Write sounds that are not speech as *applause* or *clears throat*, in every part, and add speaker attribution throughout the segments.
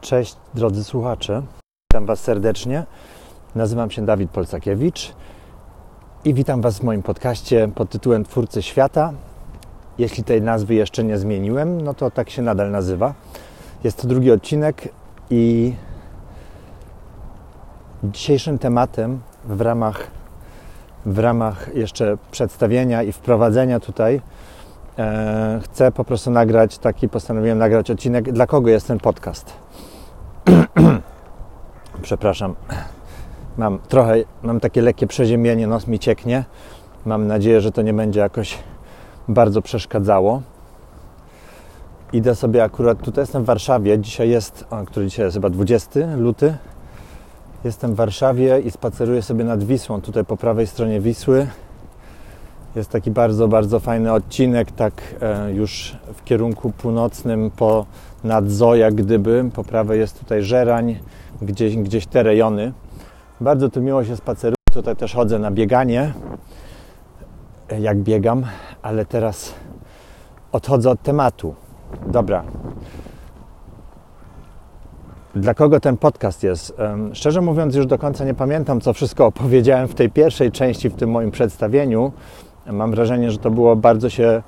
Speaker 1: Cześć drodzy słuchacze, witam Was serdecznie. Nazywam się Dawid Polsakiewicz i witam Was w moim podcaście pod tytułem Twórcy Świata. Jeśli tej nazwy jeszcze nie zmieniłem, no to tak się nadal nazywa. Jest to drugi odcinek i dzisiejszym tematem w ramach, w ramach jeszcze przedstawienia i wprowadzenia tutaj e, chcę po prostu nagrać taki, postanowiłem nagrać odcinek, dla kogo jest ten podcast. *clears throat* Przepraszam, mam trochę, mam takie lekkie przeziębienie, nos mi cieknie. Mam nadzieję, że to nie będzie jakoś bardzo przeszkadzało. Idę sobie akurat, tutaj jestem w Warszawie, dzisiaj jest, o, który dzisiaj jest chyba 20 luty. Jestem w Warszawie i spaceruję sobie nad Wisłą, tutaj po prawej stronie Wisły. Jest taki bardzo, bardzo fajny odcinek, tak e, już w kierunku północnym po nad Zo, jak gdyby. Po prawej jest tutaj Żerań, gdzieś, gdzieś te rejony. Bardzo tu miło się spaceruje. Tutaj też chodzę na bieganie, e, jak biegam, ale teraz odchodzę od tematu. Dobra. Dla kogo ten podcast jest? Szczerze mówiąc, już do końca nie pamiętam, co wszystko opowiedziałem w tej pierwszej części, w tym moim przedstawieniu. Mam wrażenie, że to było bardzo się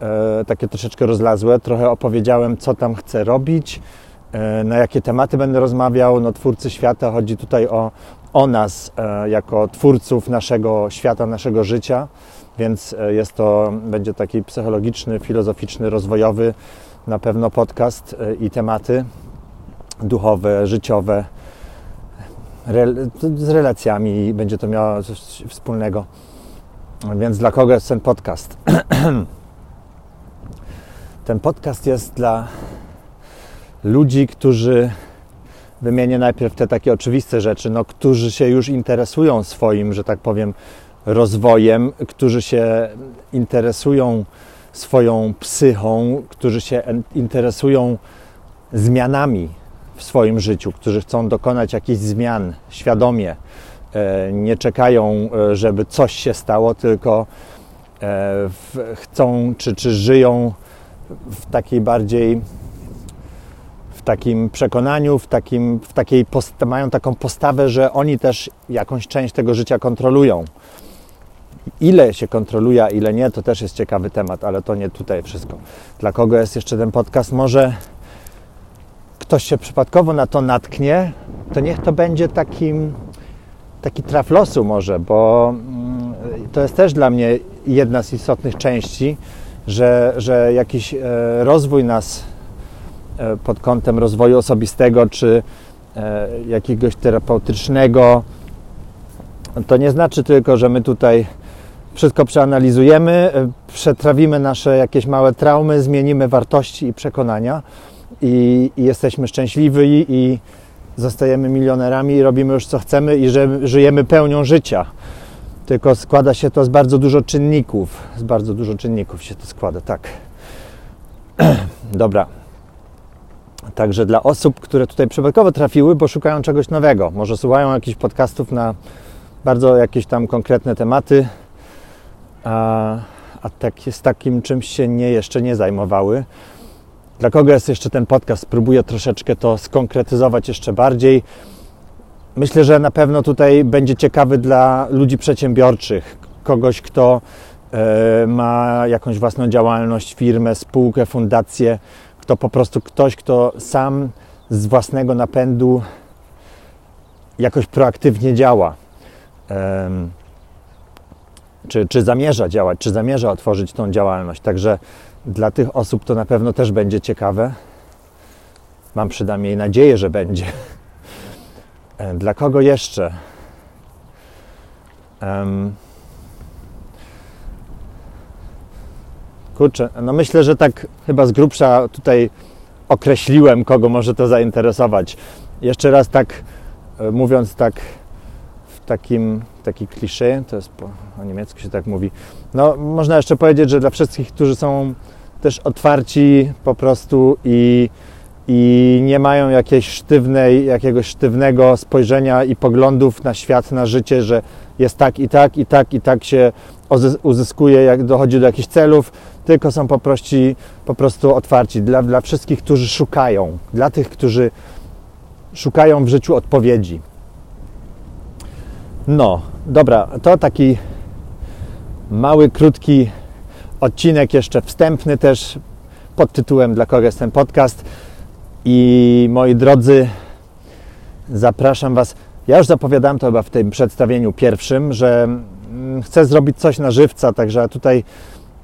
Speaker 1: e, takie troszeczkę rozlazłe. Trochę opowiedziałem, co tam chcę robić, e, na jakie tematy będę rozmawiał. No, twórcy świata, chodzi tutaj o, o nas, e, jako twórców naszego świata, naszego życia, więc e, jest to, będzie taki psychologiczny, filozoficzny, rozwojowy na pewno podcast e, i tematy duchowe, życiowe, z relacjami będzie to miało coś wspólnego. Więc dla kogo jest ten podcast? *clears throat* ten podcast jest dla ludzi, którzy wymienię najpierw te takie oczywiste rzeczy, no, którzy się już interesują swoim, że tak powiem, rozwojem, którzy się interesują swoją psychą, którzy się interesują zmianami w swoim życiu, którzy chcą dokonać jakichś zmian świadomie, nie czekają, e, żeby coś się stało, tylko e, chcą czy, czy żyją w takiej bardziej w takim przekonaniu, w, takim, w takiej mają taką postawę, że oni też jakąś część tego życia kontrolują. Ile się kontroluje, a ile nie, to też jest ciekawy temat, ale to nie tutaj wszystko. Dla kogo jest jeszcze ten podcast? Może ktoś się przypadkowo na to natknie, to niech to będzie takim taki traf losu może, bo mm, to jest też dla mnie jedna z istotnych części, że, że jakiś e, rozwój nas e, pod kątem rozwoju osobistego czy e, jakiegoś terapeutycznego, to nie znaczy tylko, że my tutaj wszystko przeanalizujemy, przetrawimy nasze jakieś małe traumy, zmienimy wartości i przekonania i, i jesteśmy szczęśliwi i zostajemy milionerami i robimy już co chcemy i że żyjemy pełnią życia. Tylko składa się to z bardzo dużo czynników. Z bardzo dużo czynników się to składa, tak. *clears throat* Dobra. Także dla osób, które tutaj przypadkowo trafiły, bo szukają czegoś nowego, może słuchają jakichś podcastów na bardzo jakieś tam konkretne tematy, a, a tak, z takim czymś się nie, jeszcze nie zajmowały, dla kogo jest jeszcze ten podcast? Spróbuję troszeczkę to skonkretyzować jeszcze bardziej. Myślę, że na pewno tutaj będzie ciekawy dla ludzi przedsiębiorczych, kogoś, kto e, ma jakąś własną działalność, firmę, spółkę, fundację, kto po prostu ktoś, kto sam z własnego napędu jakoś proaktywnie działa. Czy, czy zamierza działać, czy zamierza otworzyć tą działalność. Także dla tych osób to na pewno też będzie ciekawe. Mam przynajmniej nadzieję, że będzie. E, dla kogo jeszcze? Um, kurczę, no myślę, że tak chyba z grubsza tutaj określiłem, kogo może to zainteresować. Jeszcze raz tak e, mówiąc tak takim taki klisze, to jest po, po niemiecku się tak mówi. No można jeszcze powiedzieć, że dla wszystkich, którzy są też otwarci po prostu i, i nie mają jakiejś sztywnej, jakiegoś sztywnego spojrzenia i poglądów na świat, na życie, że jest tak i tak, i tak, i tak się uzyskuje, jak dochodzi do jakichś celów, tylko są po prostu, po prostu otwarci. Dla, dla wszystkich, którzy szukają, dla tych, którzy szukają w życiu odpowiedzi. No, dobra, to taki mały, krótki odcinek, jeszcze wstępny też pod tytułem Dla kogo jest ten podcast. I moi drodzy, zapraszam Was. Ja już zapowiadałem to chyba w tym przedstawieniu pierwszym, że mm, chcę zrobić coś na żywca, także tutaj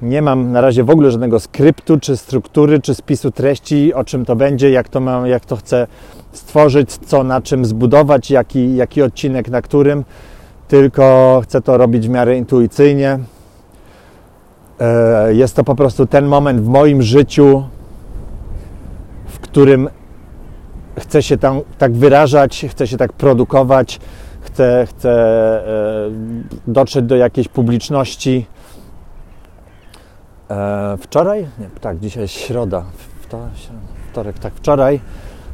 Speaker 1: nie mam na razie w ogóle żadnego skryptu, czy struktury, czy spisu treści, o czym to będzie, jak to, mam, jak to chcę stworzyć, co na czym zbudować, jaki, jaki odcinek na którym, tylko chcę to robić w miarę intuicyjnie. E, jest to po prostu ten moment w moim życiu, w którym chcę się tam, tak wyrażać, chcę się tak produkować, chcę, chcę e, dotrzeć do jakiejś publiczności. E, wczoraj, nie, tak, dzisiaj jest środa, wtorek, tak, wczoraj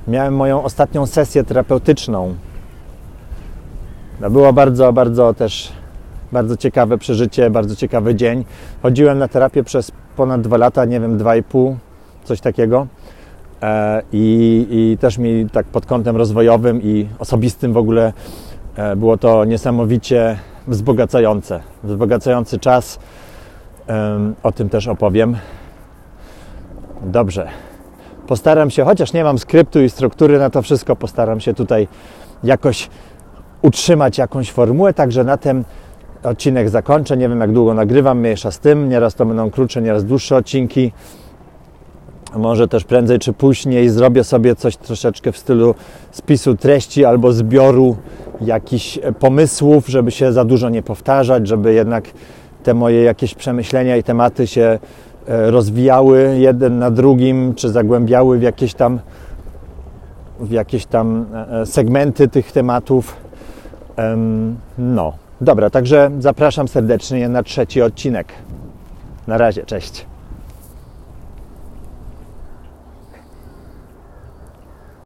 Speaker 1: miałem moją ostatnią sesję terapeutyczną. No, było bardzo, bardzo też bardzo ciekawe przeżycie, bardzo ciekawy dzień. Chodziłem na terapię przez ponad dwa lata, nie wiem, dwa i pół, coś takiego. E, I, I, też mi tak pod kątem rozwojowym i osobistym w ogóle e, było to niesamowicie wzbogacające. Wzbogacający czas. O tym też opowiem. Dobrze. Postaram się, chociaż nie mam skryptu i struktury na to wszystko, postaram się tutaj jakoś utrzymać jakąś formułę, także na tym odcinek zakończę. Nie wiem, jak długo nagrywam, mniejsza z tym. Nieraz to będą krótsze, nieraz dłuższe odcinki. Może też prędzej czy później zrobię sobie coś troszeczkę w stylu spisu treści albo zbioru jakichś pomysłów, żeby się za dużo nie powtarzać, żeby jednak te moje jakieś przemyślenia i tematy się e, rozwijały jeden na drugim, czy zagłębiały w jakieś tam, w jakieś tam e, e, segmenty tych tematów. No, dobra, także zapraszam serdecznie na trzeci odcinek. Na razie, cześć.